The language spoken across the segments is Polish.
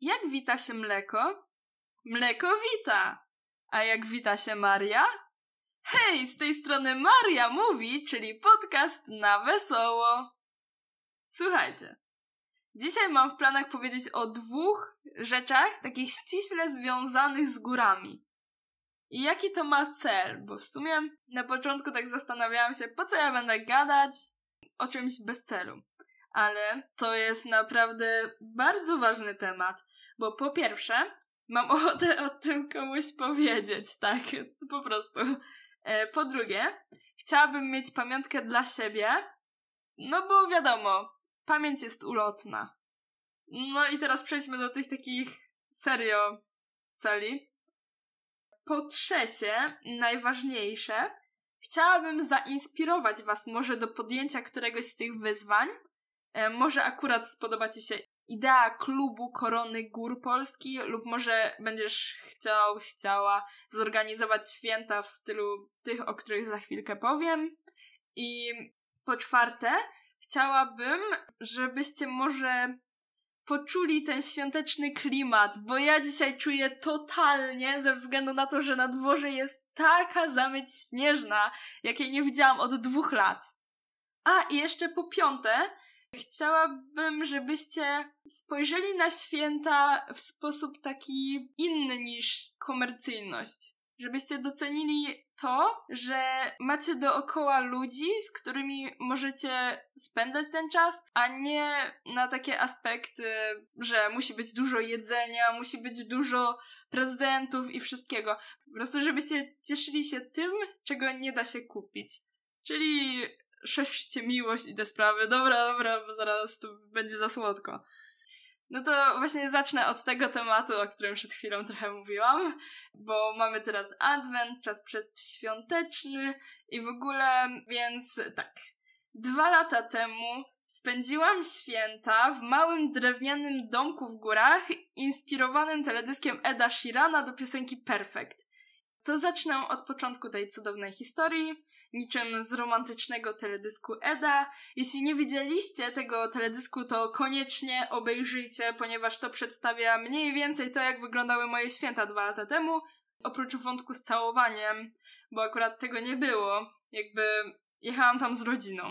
Jak wita się mleko? Mleko wita. A jak wita się Maria? Hej, z tej strony Maria mówi, czyli podcast na wesoło. Słuchajcie. Dzisiaj mam w planach powiedzieć o dwóch rzeczach takich ściśle związanych z górami. I jaki to ma cel? Bo w sumie na początku tak zastanawiałam się, po co ja będę gadać o czymś bez celu. Ale to jest naprawdę bardzo ważny temat, bo po pierwsze, mam ochotę o tym komuś powiedzieć, tak, po prostu. E, po drugie, chciałabym mieć pamiątkę dla siebie, no bo wiadomo, pamięć jest ulotna. No i teraz przejdźmy do tych takich serio celi. Po trzecie, najważniejsze, chciałabym zainspirować Was może do podjęcia któregoś z tych wyzwań. E, może akurat spodoba Ci się idea klubu Korony Gór Polski lub może będziesz chciał, chciała zorganizować święta w stylu tych, o których za chwilkę powiem. I po czwarte, chciałabym, żebyście może poczuli ten świąteczny klimat, bo ja dzisiaj czuję totalnie ze względu na to, że na dworze jest taka zamyć śnieżna, jakiej nie widziałam od dwóch lat. A i jeszcze po piąte, chciałabym, żebyście spojrzeli na święta w sposób taki inny niż komercyjność żebyście docenili to, że macie dookoła ludzi, z którymi możecie spędzać ten czas, a nie na takie aspekty, że musi być dużo jedzenia, musi być dużo prezentów i wszystkiego. Po prostu, żebyście cieszyli się tym, czego nie da się kupić. Czyli szerzcie miłość i te sprawy. Dobra, dobra, bo zaraz tu będzie za słodko. No to właśnie zacznę od tego tematu, o którym przed chwilą trochę mówiłam, bo mamy teraz adwent, czas przedświąteczny i w ogóle, więc tak. Dwa lata temu spędziłam święta w małym drewnianym domku w górach, inspirowanym teledyskiem Eda Sheerana do piosenki Perfect. To zacznę od początku tej cudownej historii niczym z romantycznego teledysku Eda. Jeśli nie widzieliście tego teledysku, to koniecznie obejrzyjcie, ponieważ to przedstawia mniej więcej to, jak wyglądały moje święta dwa lata temu, oprócz wątku z całowaniem, bo akurat tego nie było. Jakby jechałam tam z rodziną.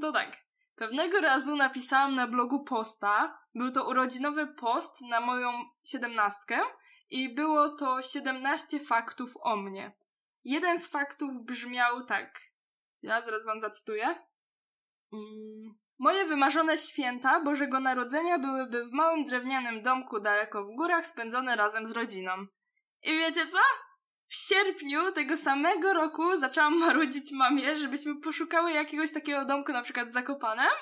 to tak. Pewnego razu napisałam na blogu posta. Był to urodzinowy post na moją siedemnastkę i było to 17 faktów o mnie. Jeden z faktów brzmiał tak. Ja zaraz wam zacytuję. Mm. Moje wymarzone święta Bożego Narodzenia byłyby w małym drewnianym domku daleko w górach spędzone razem z rodziną. I wiecie co? W sierpniu tego samego roku zaczęłam marudzić mamie, żebyśmy poszukały jakiegoś takiego domku na przykład w Zakopanem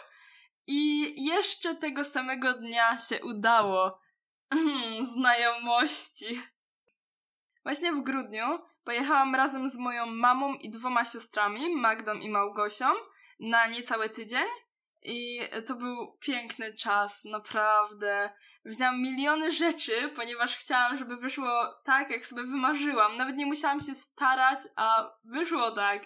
i jeszcze tego samego dnia się udało. Mm, znajomości. Właśnie w grudniu Pojechałam razem z moją mamą i dwoma siostrami, Magdą i Małgosią, na niecały tydzień. I to był piękny czas, naprawdę. Wzięłam miliony rzeczy, ponieważ chciałam, żeby wyszło tak, jak sobie wymarzyłam. Nawet nie musiałam się starać, a wyszło tak.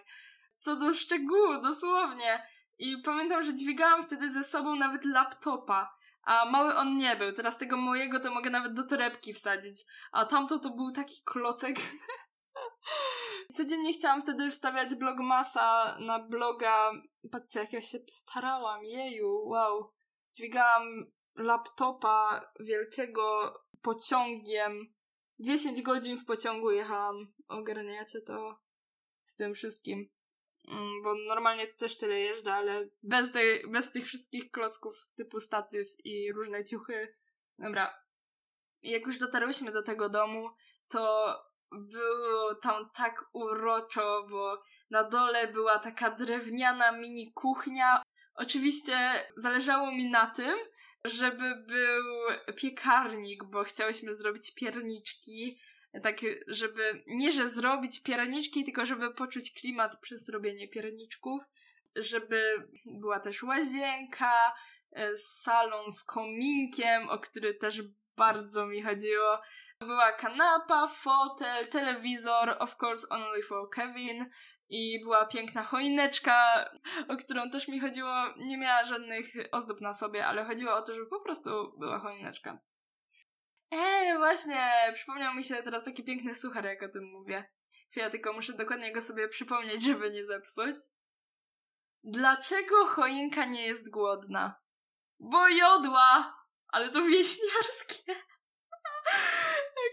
Co do szczegółu, dosłownie. I pamiętam, że dźwigałam wtedy ze sobą nawet laptopa. A mały on nie był. Teraz tego mojego to mogę nawet do torebki wsadzić. A tamto to był taki klocek. Codziennie chciałam wtedy wstawiać blogmasa na bloga. Patrzcie, jak ja się starałam. Jeju, wow. Dźwigałam laptopa wielkiego pociągiem. 10 godzin w pociągu jechałam. Ogarniacie to z tym wszystkim. Mm, bo normalnie to też tyle jeżdżę, ale bez, tej, bez tych wszystkich klocków typu statyw i różne ciuchy. Dobra. Jak już dotarłyśmy do tego domu, to było tam tak uroczo, bo na dole była taka drewniana mini kuchnia. Oczywiście zależało mi na tym, żeby był piekarnik, bo chciałyśmy zrobić pierniczki. Tak, żeby nie, że zrobić pierniczki, tylko żeby poczuć klimat przez robienie pierniczków. Żeby była też łazienka, e, salon z kominkiem, o który też bardzo mi chodziło. Była kanapa, fotel, telewizor, of course only for Kevin i była piękna choineczka, o którą też mi chodziło. Nie miała żadnych ozdób na sobie, ale chodziło o to, żeby po prostu była choineczka. Ej, właśnie, przypomniał mi się teraz taki piękny suchar, jak o tym mówię. Chwila, tylko muszę dokładnie go sobie przypomnieć, żeby nie zepsuć. Dlaczego choinka nie jest głodna? Bo jodła! Ale to wieśniarskie.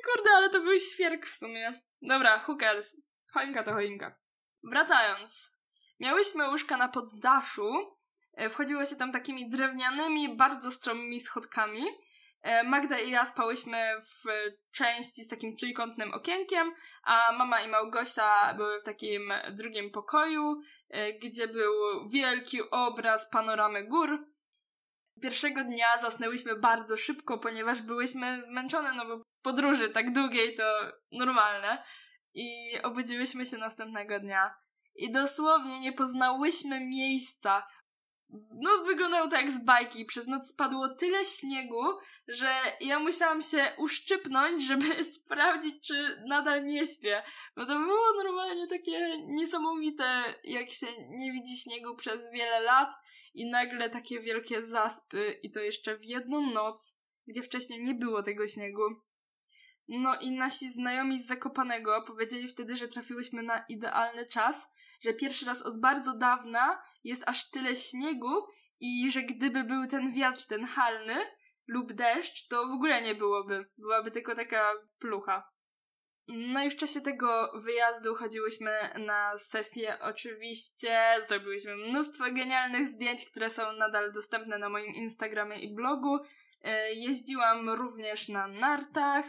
Kurde, ale to był świerk w sumie. Dobra, hookers. Choinka to choinka. Wracając. Miałyśmy łóżka na poddaszu. E, wchodziło się tam takimi drewnianymi, bardzo stromymi schodkami. E, Magda i ja spałyśmy w części z takim trójkątnym okienkiem, a mama i Małgosia były w takim drugim pokoju, e, gdzie był wielki obraz panoramy gór. Pierwszego dnia zasnęłyśmy bardzo szybko, ponieważ byłyśmy zmęczone, no bo podróży tak długiej to normalne. I obudziłyśmy się następnego dnia. I dosłownie nie poznałyśmy miejsca. No, wyglądało to jak z bajki. Przez noc spadło tyle śniegu, że ja musiałam się uszczypnąć, żeby sprawdzić, czy nadal nie śpię. Bo to było normalnie takie niesamowite, jak się nie widzi śniegu przez wiele lat i nagle takie wielkie zaspy i to jeszcze w jedną noc, gdzie wcześniej nie było tego śniegu. No i nasi znajomi z Zakopanego powiedzieli wtedy, że trafiłyśmy na idealny czas, że pierwszy raz od bardzo dawna jest aż tyle śniegu i że gdyby był ten wiatr, ten halny lub deszcz, to w ogóle nie byłoby. Byłaby tylko taka plucha. No i w czasie tego wyjazdu chodziłyśmy na sesję oczywiście, zrobiłyśmy mnóstwo genialnych zdjęć, które są nadal dostępne na moim Instagramie i blogu. E, jeździłam również na nartach,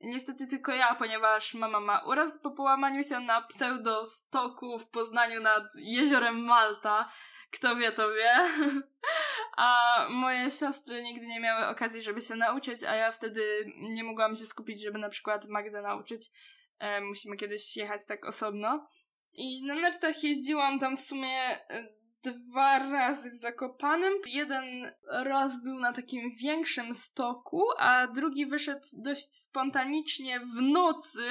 Niestety tylko ja, ponieważ mama ma uraz po połamaniu się na pseudostoku w Poznaniu nad jeziorem Malta. Kto wie, to wie. A moje siostry nigdy nie miały okazji, żeby się nauczyć, a ja wtedy nie mogłam się skupić, żeby na przykład Magdę nauczyć. E, musimy kiedyś jechać tak osobno. I na nartach jeździłam tam w sumie e, dwa razy w Zakopanem. Jeden raz był na takim większym stoku, a drugi wyszedł dość spontanicznie w nocy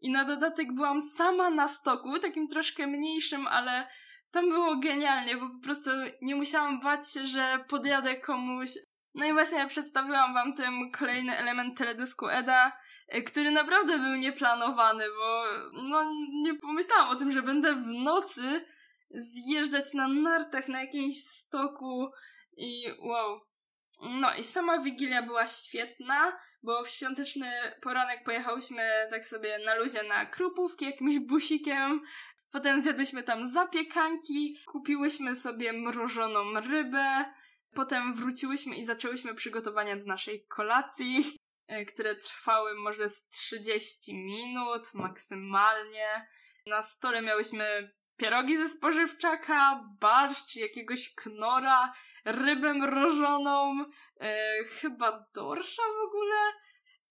i na dodatek byłam sama na stoku, takim troszkę mniejszym, ale tam było genialnie, bo po prostu nie musiałam bać się, że podjadę komuś. No i właśnie ja przedstawiłam wam tym kolejny element teledysku Eda, y, który naprawdę był nieplanowany, bo no nie pomyślałam o tym, że będę w nocy zjeżdżać na nartach na jakimś stoku i wow. No i sama Wigilia była świetna, bo w świąteczny poranek pojechałyśmy tak sobie na luzie na krupówki jakimś busikiem. Potem zjadłyśmy tam zapiekanki, kupiłyśmy sobie mrożoną rybę. Potem wróciłyśmy i zaczęłyśmy przygotowania do naszej kolacji, e, które trwały może z 30 minut maksymalnie. Na stole miałyśmy pierogi ze spożywczaka, barszcz, jakiegoś knora, rybę mrożoną, e, chyba dorsza w ogóle,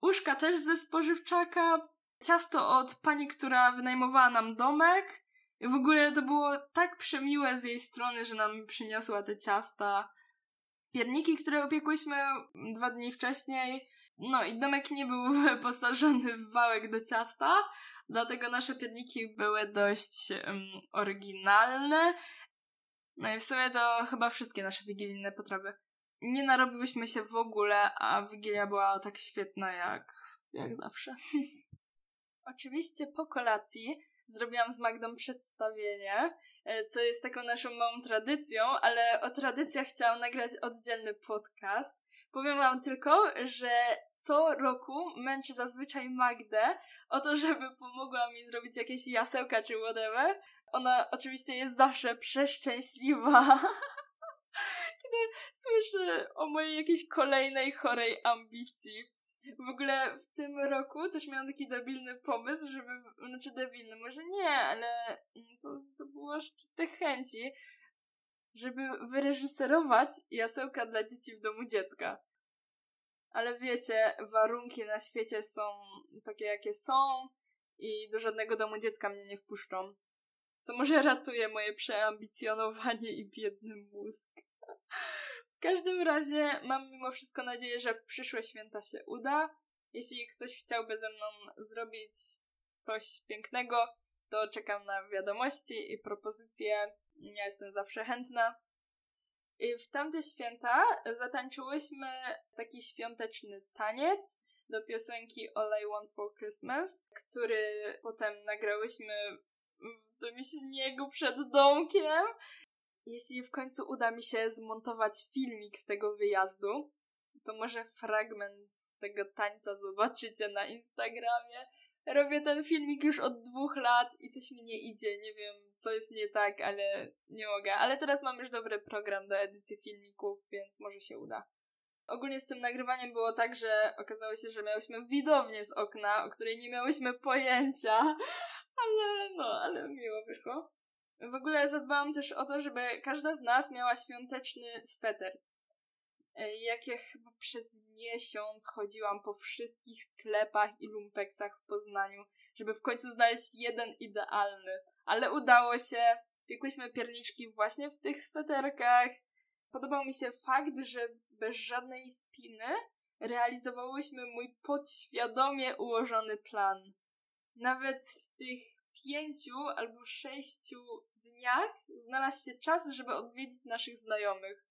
uszka też ze spożywczaka, ciasto od pani, która wynajmowała nam domek. I w ogóle to było tak przemiłe z jej strony, że nam przyniosła te ciasta. Pierniki, które opiekłyśmy dwa dni wcześniej. No i domek nie był wyposażony w wałek do ciasta, Dlatego nasze pierniki były dość um, oryginalne. No i w sumie to chyba wszystkie nasze wigilijne potrawy. Nie narobiłyśmy się w ogóle, a Wigilia była tak świetna jak, jak zawsze. Oczywiście po kolacji zrobiłam z Magdą przedstawienie, e, co jest taką naszą małą tradycją, ale o tradycjach chciałam nagrać oddzielny podcast. Powiem wam tylko, że co roku męczę zazwyczaj Magdę o to, żeby pomogła mi zrobić jakieś jasełka czy whatever. Ona oczywiście jest zawsze przeszczęśliwa, kiedy słyszy o mojej jakiejś kolejnej chorej ambicji. W ogóle w tym roku też miałam taki debilny pomysł, żeby, znaczy debilny, może nie, ale to, to było z czystych chęci, żeby wyreżyserować jasełka dla dzieci w domu dziecka. Ale wiecie, warunki na świecie są takie, jakie są i do żadnego domu dziecka mnie nie wpuszczą. Co może ratuje moje przeambicjonowanie i biedny mózg. Każdym razie mam mimo wszystko nadzieję, że przyszłe święta się uda. Jeśli ktoś chciałby ze mną zrobić coś pięknego, to czekam na wiadomości i propozycje. Ja jestem zawsze chętna. I w tamte święta zatańczyłyśmy taki świąteczny taniec do piosenki All I Want for Christmas, który potem nagrałyśmy w tym śniegu przed domkiem. Jeśli w końcu uda mi się zmontować filmik z tego wyjazdu, to może fragment z tego tańca zobaczycie na Instagramie. Robię ten filmik już od dwóch lat i coś mi nie idzie. Nie wiem, co jest nie tak, ale nie mogę. Ale teraz mam już dobry program do edycji filmików, więc może się uda. Ogólnie z tym nagrywaniem było tak, że okazało się, że miałyśmy widownię z okna, o której nie miałyśmy pojęcia, ale no, ale miło wyszło. W ogóle zadbałam też o to, żeby każda z nas miała świąteczny sweter. E, jak ja chyba przez miesiąc chodziłam po wszystkich sklepach i lumpeksach w Poznaniu, żeby w końcu znaleźć jeden idealny. Ale udało się. Piekłyśmy pierniczki właśnie w tych sweterkach. Podobał mi się fakt, że bez żadnej spiny realizowałyśmy mój podświadomie ułożony plan. Nawet w tych pięciu albo sześciu dniach znalazł się czas, żeby odwiedzić naszych znajomych.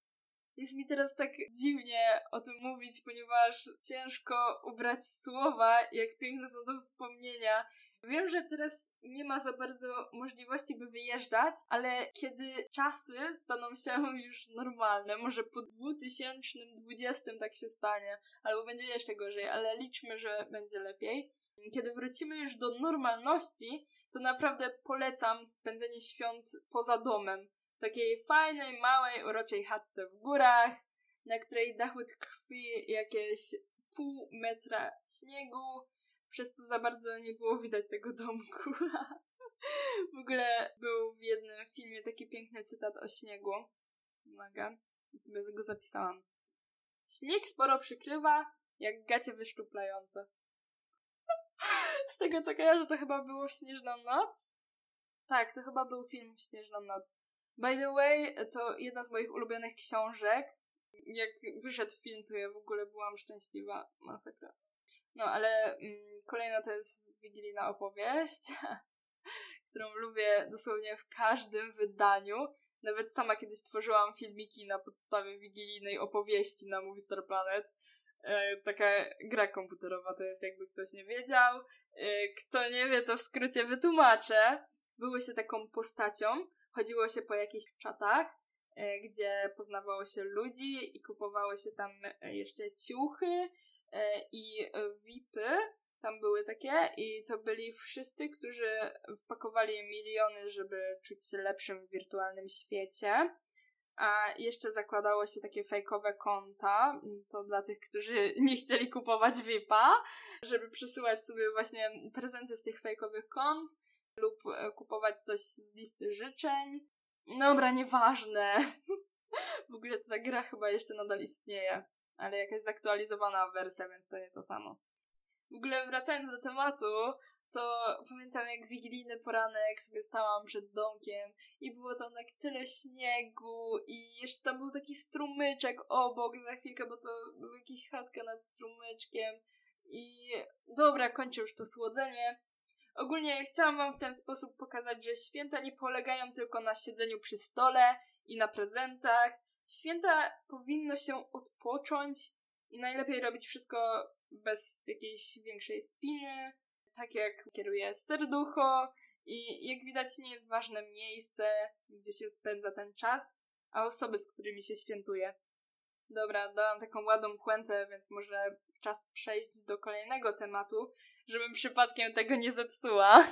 Jest mi teraz tak dziwnie o tym mówić, ponieważ ciężko ubrać słowa, jak piękne są to wspomnienia. Wiem, że teraz nie ma za bardzo możliwości, by wyjeżdżać, ale kiedy czasy staną się już normalne, może po 2020 tak się stanie, albo będzie jeszcze gorzej, ale liczmy, że będzie lepiej. Kiedy wrócimy już do normalności, to naprawdę polecam spędzenie świąt poza domem takiej fajnej, małej, uroczej chatce w górach, na której dachu tkwi jakieś pół metra śniegu, przez co za bardzo nie było widać tego domku. w ogóle był w jednym filmie taki piękny cytat o śniegu. Uwaga, sobie go zapisałam. Śnieg sporo przykrywa, jak gacie wyszczuplające. Z tego co kojarzę, to chyba było w Śnieżną Noc. Tak, to chyba był film w Śnieżną Noc. By the way, to jedna z moich ulubionych książek. Jak wyszedł film, to ja w ogóle byłam szczęśliwa. Masakra. No, ale mm, kolejna to jest wigilijna opowieść, którą lubię dosłownie w każdym wydaniu. Nawet sama kiedyś tworzyłam filmiki na podstawie wigilijnej opowieści na Movie Star Planet. E, taka gra komputerowa to jest, jakby ktoś nie wiedział. E, kto nie wie, to w skrócie wytłumaczę. Były się taką postacią, chodziło się po jakichś czatach, e, gdzie poznawało się ludzi i kupowało się tam e, jeszcze ciuchy i VIPy. Tam były takie i to byli wszyscy, którzy wpakowali miliony, żeby czuć się lepszym w wirtualnym świecie. A jeszcze zakładało się takie fejkowe konta, to dla tych, którzy nie chcieli kupować VIPa, żeby przesyłać sobie właśnie prezenty z tych fejkowych kont lub e, kupować coś z listy życzeń. Dobra, nieważne. w ogóle ta gra chyba jeszcze nadal istnieje, ale jakaś zaktualizowana wersja, więc to nie to samo. W ogóle wracając do tematu, to pamiętam jak wigilijny poranek sobie stałam przed domkiem i było tam tak tyle śniegu i jeszcze tam był taki strumyczek obok za chwilkę, bo to była jakaś chatka nad strumyczkiem. I dobra, kończę już to słodzenie. Ogólnie chciałam Wam w ten sposób pokazać, że święta nie polegają tylko na siedzeniu przy stole i na prezentach. Święta powinno się odpocząć i najlepiej robić wszystko bez jakiejś większej spiny, tak jak kieruje serducho i jak widać nie jest ważne miejsce, gdzie się spędza ten czas, a osoby, z którymi się świętuje. Dobra, dałam taką ładną puentę, więc może czas przejść do kolejnego tematu, żebym przypadkiem tego nie zepsuła.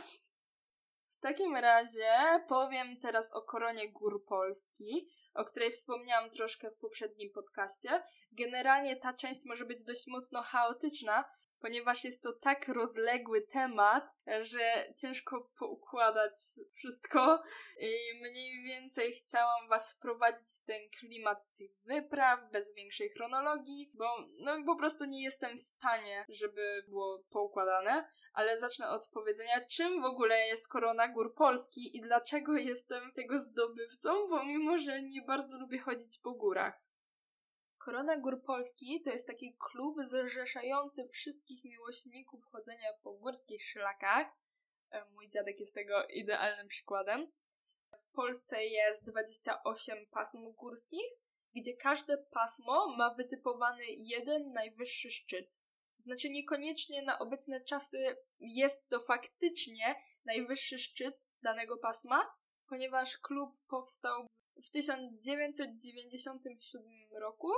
W takim razie powiem teraz o koronie gór Polski, o której wspomniałam troszkę w poprzednim podcaście. Generalnie ta część może być dość mocno chaotyczna, ponieważ jest to tak rozległy temat, że ciężko poukładać wszystko i mniej więcej chciałam was wprowadzić w ten klimat tych wypraw bez większej chronologii, bo no po prostu nie jestem w stanie, żeby było poukładane, ale zacznę od powiedzenia, czym w ogóle jest Korona Gór Polski i dlaczego jestem tego zdobywcą, pomimo, że nie bardzo lubię chodzić po górach. Korona Gór Polski to jest taki klub zrzeszający wszystkich miłośników chodzenia po górskich szlakach. E, mój dziadek jest tego idealnym przykładem. W Polsce jest 28 pasm górskich, gdzie każde pasmo ma wytypowany jeden najwyższy szczyt. Znaczy niekoniecznie na obecne czasy jest to faktycznie najwyższy szczyt danego pasma, ponieważ klub powstał w 1997 roku.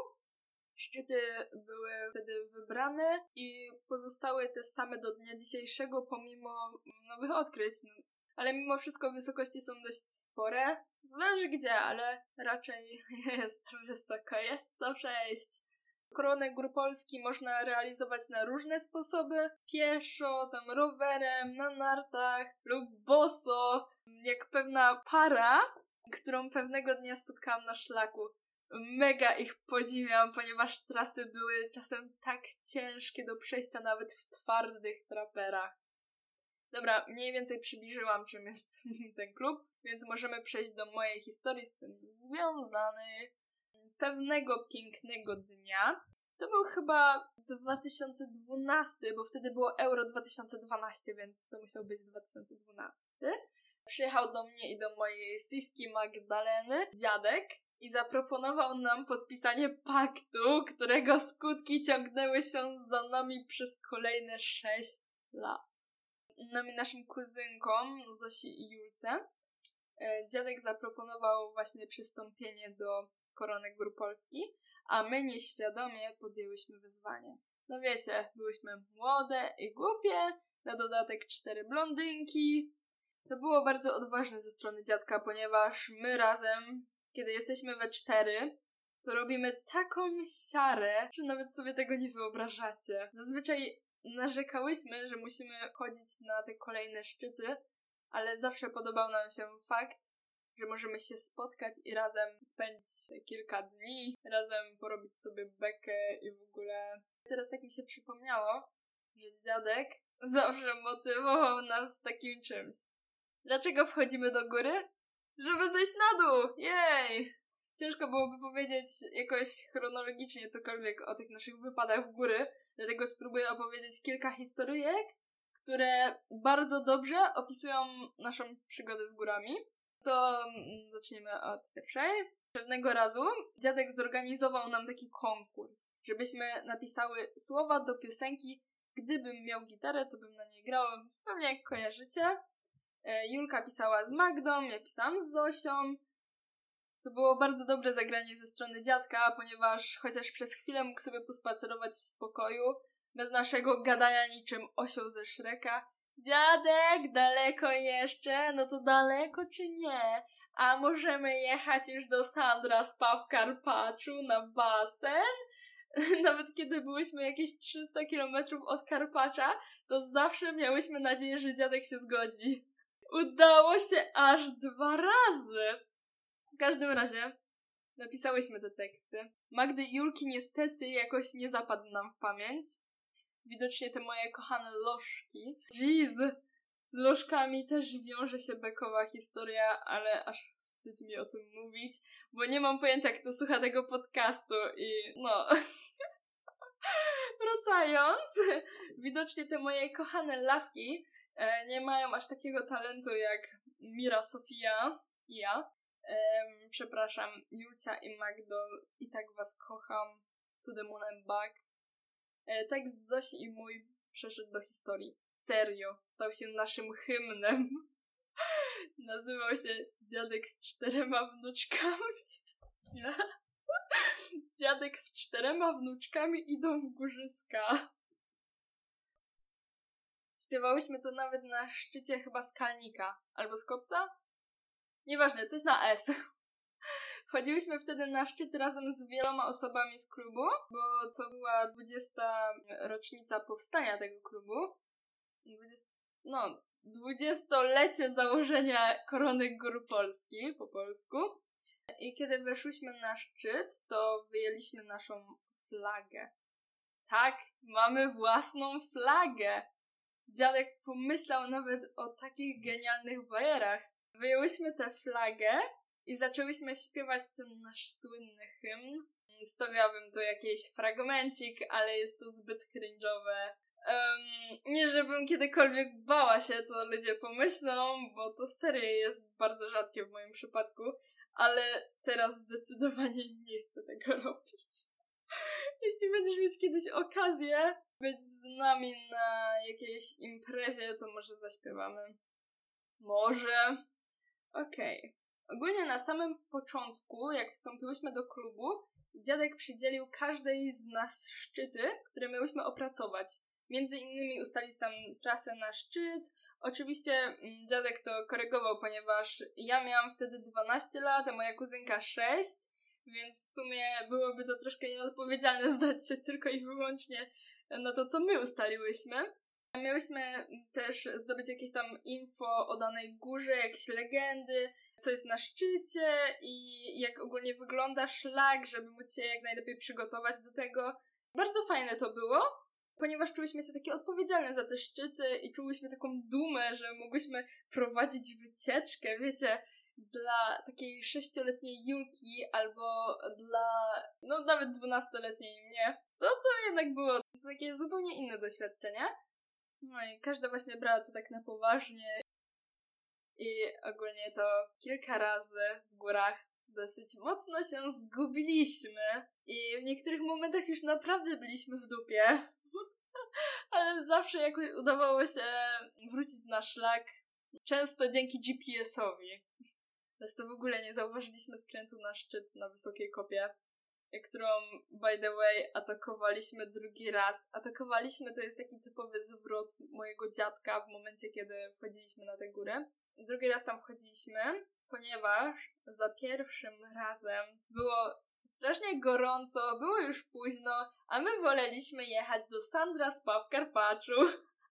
Szczyty były wtedy wybrane i pozostały te same do dnia dzisiejszego pomimo nowych odkryć. Ale mimo wszystko wysokości są dość spore. Zależy gdzie, ale raczej jest wysoko. Jest to przejść. Koronę Gór Polski można realizować na różne sposoby. Pieszo, tam rowerem, na nartach lub boso, jak pewna para, którą pewnego dnia spotkałam na szlaku. Mega ich podziwiam, ponieważ trasy były czasem tak ciężkie do przejścia nawet w twardych traperach. Dobra, mniej więcej przybliżyłam, czym jest ten klub, więc możemy przejść do mojej historii z tym związanej pewnego pięknego dnia. To był chyba 2012, bo wtedy było Euro 2012, więc to musiał być 2012. Przyjechał do mnie i do mojej siski Magdaleny dziadek i zaproponował nam podpisanie paktu, którego skutki ciągnęły się za nami przez kolejne 6 lat. Nami naszym kuzynkom, Zosi i Julce, e, dziadek zaproponował właśnie przystąpienie do Korony Gór Polski, a my nieświadomie podjęłyśmy wyzwanie. No wiecie, byłyśmy młode i głupie, na dodatek cztery blondynki. To było bardzo odważne ze strony dziadka, ponieważ my razem, kiedy jesteśmy we cztery, to robimy taką siarę, że nawet sobie tego nie wyobrażacie. Zazwyczaj narzekałyśmy, że musimy chodzić na te kolejne szczyty, ale zawsze podobał nam się fakt, że możemy się spotkać i razem spędzić kilka dni, razem porobić sobie bekę i w ogóle. Teraz tak mi się przypomniało, że dziadek zawsze motywował nas takim czymś. Dlaczego wchodzimy do góry? Żeby zejść na dół! Jej! Ciężko byłoby powiedzieć jakoś chronologicznie cokolwiek o tych naszych wypadach w góry, dlatego spróbuję opowiedzieć kilka historyjek, które bardzo dobrze opisują naszą przygodę z górami. To mm, zaczniemy od pierwszej. Pewnego razu dziadek zorganizował nam taki konkurs, żebyśmy napisały słowa do piosenki Gdybym miał gitarę, to bym na niej grał. Pewnie jak kojarzycie. E, Julka pisała z Magdą, ja pisałam z Zosią. To było bardzo dobre zagranie ze strony dziadka, ponieważ chociaż przez chwilę mógł sobie pospacerować w spokoju, bez naszego gadania niczym osioł ze Szreka, Dziadek, daleko jeszcze? No to daleko czy nie? A możemy jechać już do Sandra Spa w Karpaczu na basen? Nawet kiedy byłyśmy jakieś 300 kilometrów od Karpacza, to zawsze miałyśmy nadzieję, że dziadek się zgodzi. Udało się aż dwa razy! W każdym razie napisałyśmy te teksty. Magdy i Julki niestety jakoś nie zapadł nam w pamięć, widocznie te moje kochane lożki. Jeez! Z lożkami też wiąże się bekowa historia, ale aż wstyd mi o tym mówić, bo nie mam pojęcia, kto słucha tego podcastu i no... Wracając, widocznie te moje kochane laski nie mają aż takiego talentu jak Mira, Sofia i ja. E, przepraszam, Julcia i Magdo, i tak was kocham. To the moon and back. E, tekst Zosi i mój przeszedł do historii. Serio, stał się naszym hymnem. Nazywał się Dziadek z czterema wnuczkami. Dziadek z czterema wnuczkami idą w górzyska. Śpiewałyśmy to nawet na szczycie chyba skalnika. Albo z kopca? Nieważne, coś na S. Wchodziłyśmy wtedy na szczyt razem z wieloma osobami z klubu, bo to była 20. rocznica powstania tego klubu. 20, no, dwudziestolecie założenia Korony Gór Polski po polsku. I kiedy weszłyśmy na szczyt, to wyjęliśmy naszą flagę. Tak, mamy własną flagę. Dziadek pomyślał nawet o takich genialnych bajerach. Wyjęłyśmy tę flagę i zaczęłyśmy śpiewać ten nasz słynny hymn. Stawiałabym tu jakiś fragmencik, ale jest to zbyt cringe'owe. Um, nie, żebym kiedykolwiek bała się, co ludzie pomyślą, bo to serio jest bardzo rzadkie w moim przypadku, ale teraz zdecydowanie nie chcę tego robić. Jeśli będziesz mieć kiedyś okazję być z nami na jakiejś imprezie, to może zaśpiewamy. Może. Okej. Okay. Ogólnie na samym początku, jak wstąpiłyśmy do klubu, dziadek przydzielił każdej z nas szczyty, które miałyśmy opracować. Między innymi ustalić tam trasę na szczyt. Oczywiście mm, dziadek to korygował, ponieważ ja miałam wtedy 12 lat, a moja kuzynka 6, więc w sumie byłoby to troszkę nieodpowiedzialne zdać się tylko i wyłącznie na to, co my ustaliłyśmy. Miałyśmy też zdobyć jakieś tam info o danej górze, jakieś legendy, co jest na szczycie i jak ogólnie wygląda szlak, żeby móc się jak najlepiej przygotować do tego. Bardzo fajne to było, ponieważ czułyśmy się takie odpowiedzialne za te szczyty i czułyśmy taką dumę, że mogłyśmy prowadzić wycieczkę, wiecie, dla takiej sześcioletniej Julki albo dla, no nawet dwunastoletniej mnie. To to jednak było takie zupełnie inne doświadczenie. No i każda właśnie brała to tak na poważnie. I ogólnie to kilka razy w górach dosyć mocno się zgubiliśmy. I w niektórych momentach już naprawdę byliśmy w dupie. Ale zawsze jakoś udawało się wrócić na szlak. Często dzięki GPS-owi. To w ogóle nie zauważyliśmy skrętu na szczyt na wysokiej kopie którą, by the way, atakowaliśmy drugi raz. Atakowaliśmy to jest taki typowy zwrot mojego dziadka w momencie, kiedy wchodziliśmy na tę górę. Drugi raz tam wchodziliśmy, ponieważ za pierwszym razem było strasznie gorąco, było już późno, a my woleliśmy jechać do Sandra Spa w Karpaczu.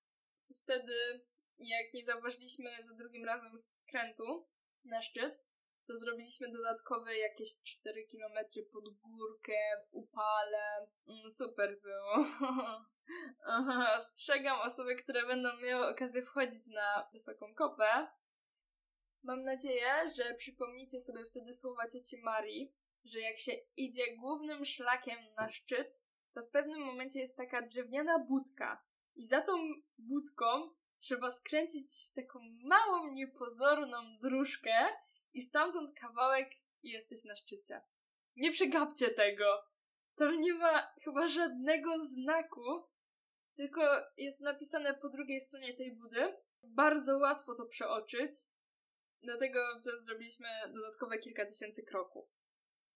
Wtedy, jak nie zauważyliśmy za drugim razem skrętu na szczyt, to zrobiliśmy dodatkowe jakieś 4 km pod górkę, w upale. Mm, super było. Ostrzegam osoby, które będą miały okazję wchodzić na wysoką kopę. Mam nadzieję, że przypomnicie sobie wtedy słowa cioci Marii, że jak się idzie głównym szlakiem na szczyt, to w pewnym momencie jest taka drewniana budka. I za tą budką trzeba skręcić taką małą, niepozorną dróżkę, i stamtąd kawałek i jesteś na szczycie. Nie przegapcie tego! Tam nie ma chyba żadnego znaku, tylko jest napisane po drugiej stronie tej budy. Bardzo łatwo to przeoczyć, dlatego to zrobiliśmy dodatkowe kilka tysięcy kroków.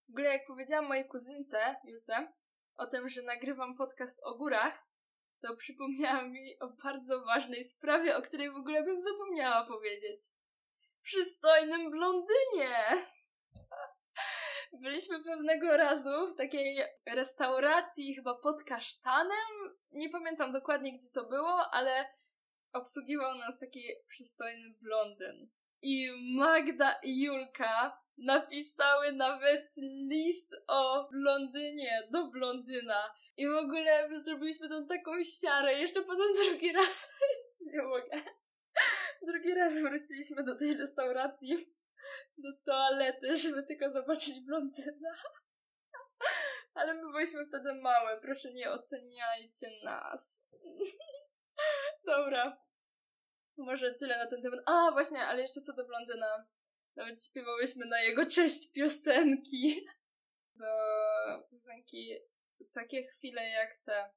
W ogóle jak powiedziałam mojej kuzynce, Julce, o tym, że nagrywam podcast o górach, to przypomniała mi o bardzo ważnej sprawie, o której w ogóle bym zapomniała powiedzieć przystojnym blondynie. Byliśmy pewnego razu w takiej restauracji, chyba pod kasztanem. Nie pamiętam dokładnie, gdzie to było, ale obsługiwał nas taki przystojny blondyn. I Magda i Julka napisały nawet list o blondynie do blondyna. I w ogóle zrobiliśmy tą taką ściarę. Jeszcze potem drugi raz. Nie mogę. Drugi raz wróciliśmy do tej restauracji, do toalety, żeby tylko zobaczyć blondyna. Ale my byliśmy wtedy małe, proszę nie oceniajcie nas. Dobra. Może tyle na ten temat. A, właśnie, ale jeszcze co do blondyna. Nawet śpiewałyśmy na jego cześć piosenki. Do piosenki takie chwile jak te.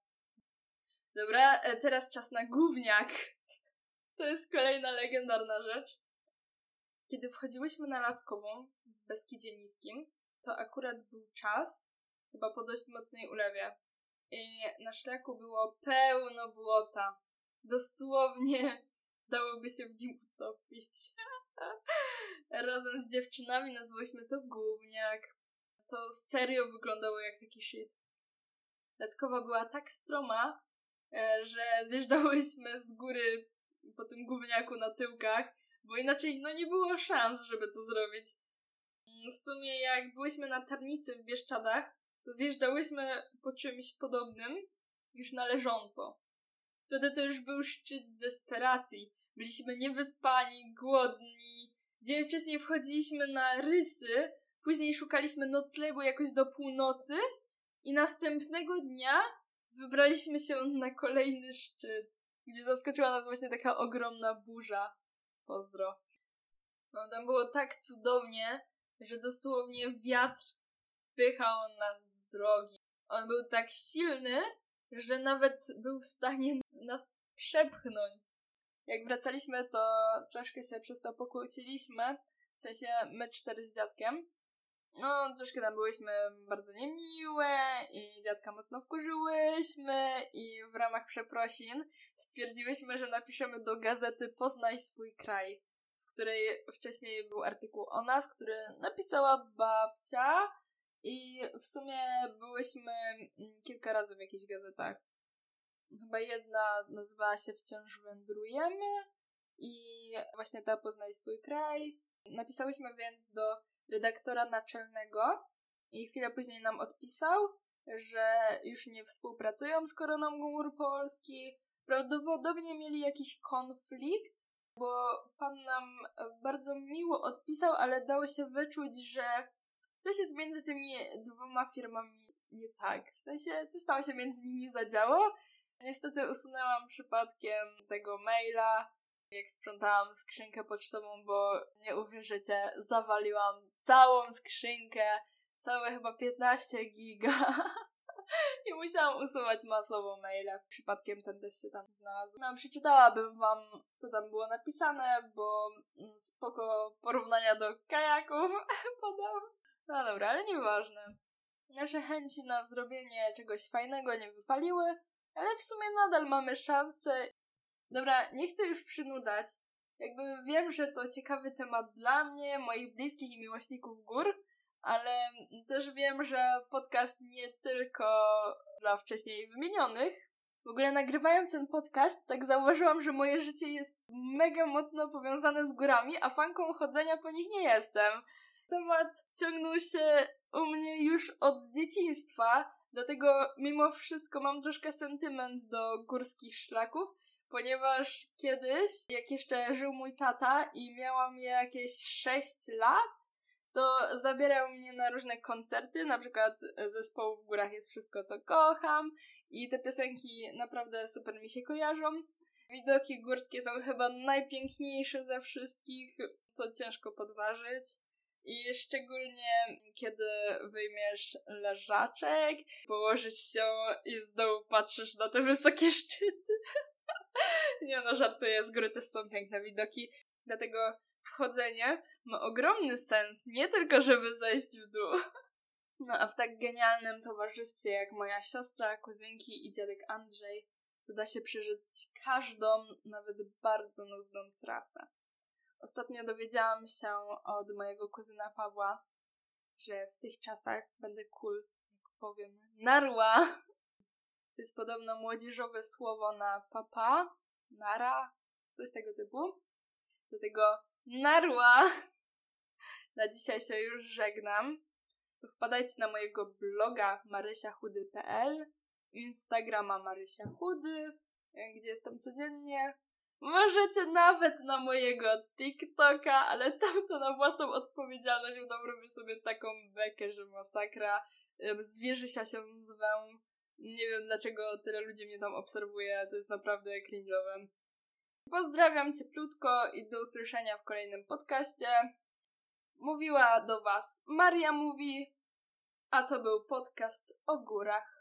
Dobra, e, teraz czas na gówniak. To jest kolejna legendarna rzecz. Kiedy wchodziłyśmy na Lackową w Beskidzie Niskim, to akurat był czas, chyba po dość mocnej ulewie. I na szlaku było pełno błota. Dosłownie dałoby się w nim utopić. Razem z dziewczynami nazwałyśmy to gówniak. To serio wyglądało jak taki shit. Lackowa była tak stroma, e, że zjeżdżałyśmy z góry po tym gówniaku na tyłkach, bo inaczej no nie było szans, żeby to zrobić. Mm, w sumie jak byliśmy na Tarnicy w Bieszczadach, to zjeżdżałyśmy po czymś podobnym już należąco. Wtedy to już był szczyt desperacji. Byliśmy niewyspani, głodni. Dzień wcześniej wchodziliśmy na rysy, później szukaliśmy noclegu jakoś do północy i następnego dnia wybraliśmy się na kolejny szczyt, gdzie zaskoczyła nas właśnie taka ogromna burza. Pozdro. No tam było tak cudownie, że dosłownie wiatr spychał nas z drogi. On był tak silny, że nawet był w stanie nas przepchnąć. Jak wracaliśmy, to troszkę się przez to pokłóciliśmy. W sensie my cztery z dziadkiem. No, troszkę tam byłyśmy bardzo niemiłe i dziadka mocno wkurzyłyśmy i w ramach przeprosin stwierdziłyśmy, że napiszemy do gazety Poznaj swój kraj, w której wcześniej był artykuł o nas, który napisała babcia i w sumie byłyśmy mm, kilka razy w jakichś gazetach. Chyba jedna nazywała się Wciąż wędrujemy i właśnie ta Poznaj swój kraj. Napisałyśmy więc do redaktora naczelnego i chwilę później nam odpisał, że już nie współpracują z Koroną Gór Polski. Prawdopodobnie mieli jakiś konflikt, bo pan nam bardzo miło odpisał, ale dało się wyczuć, że coś jest między tymi dwoma firmami nie tak. W sensie coś tam się między nimi zadziało. Niestety usunęłam przypadkiem tego maila, jak sprzątałam skrzynkę pocztową, bo nie uwierzycie, zawaliłam całą skrzynkę, całe chyba 15 giga. I musiałam usuwać masowo maile. Przypadkiem ten też się tam znalazł. No, przeczytałabym wam, co tam było napisane, bo spoko porównania do kajaków podał. No dobra, ale nieważne. Nasze chęci na zrobienie czegoś fajnego nie wypaliły, ale w sumie nadal mamy szansę. Dobra, nie chcę już przynudzać. Jakby wiem, że to ciekawy temat dla mnie, moich bliskich i miłośników gór, ale też wiem, że podcast nie tylko dla wcześniej wymienionych. W ogóle nagrywając ten podcast, tak zauważyłam, że moje życie jest mega mocno powiązane z górami, a fanką chodzenia po nich nie jestem. Temat ciągnął się u mnie już od dzieciństwa, dlatego mimo wszystko mam troszkę sentyment do górskich szlaków, ponieważ kiedyś, jak jeszcze żył mój tata i miałam jakieś 6 lat, to zabierał mnie na różne koncerty, na przykład zespołu w górach jest wszystko, co kocham i te piosenki naprawdę super mi się kojarzą. Widoki górskie są chyba najpiękniejsze ze wszystkich, co ciężko podważyć. I szczególnie kiedy wyjmiesz leżaczek, położyć się i z dołu patrzysz na te wysokie szczyty. Nie no, żartuję, z góry też są piękne widoki. Dlatego wchodzenie ma ogromny sens, nie tylko żeby zejść w dół. No a w tak genialnym towarzystwie jak moja siostra, kuzynki i dziadek Andrzej, uda się przeżyć każdą, nawet bardzo nudną trasę. Ostatnio dowiedziałam się od mojego kuzyna Pawła, że w tych czasach będę cool, jak powiem, narła. To jest podobno młodzieżowe słowo na papa, nara, coś tego typu. Dlatego narła. Na dzisiaj się już żegnam. Wpadajcie na mojego bloga marysiachudy.pl, Instagrama Marysia Chudy, gdzie jestem codziennie. Możecie nawet na mojego TikToka, ale tam to na własną odpowiedzialność, tam robię sobie taką bekę, że masakra. Zwierzysia się zwę. Nie wiem dlaczego tyle ludzi mnie tam obserwuje, to jest naprawdę cringe'owe. Pozdrawiam cieplutko i do usłyszenia w kolejnym podcaście. Mówiła do Was Maria Mówi, a to był podcast o górach.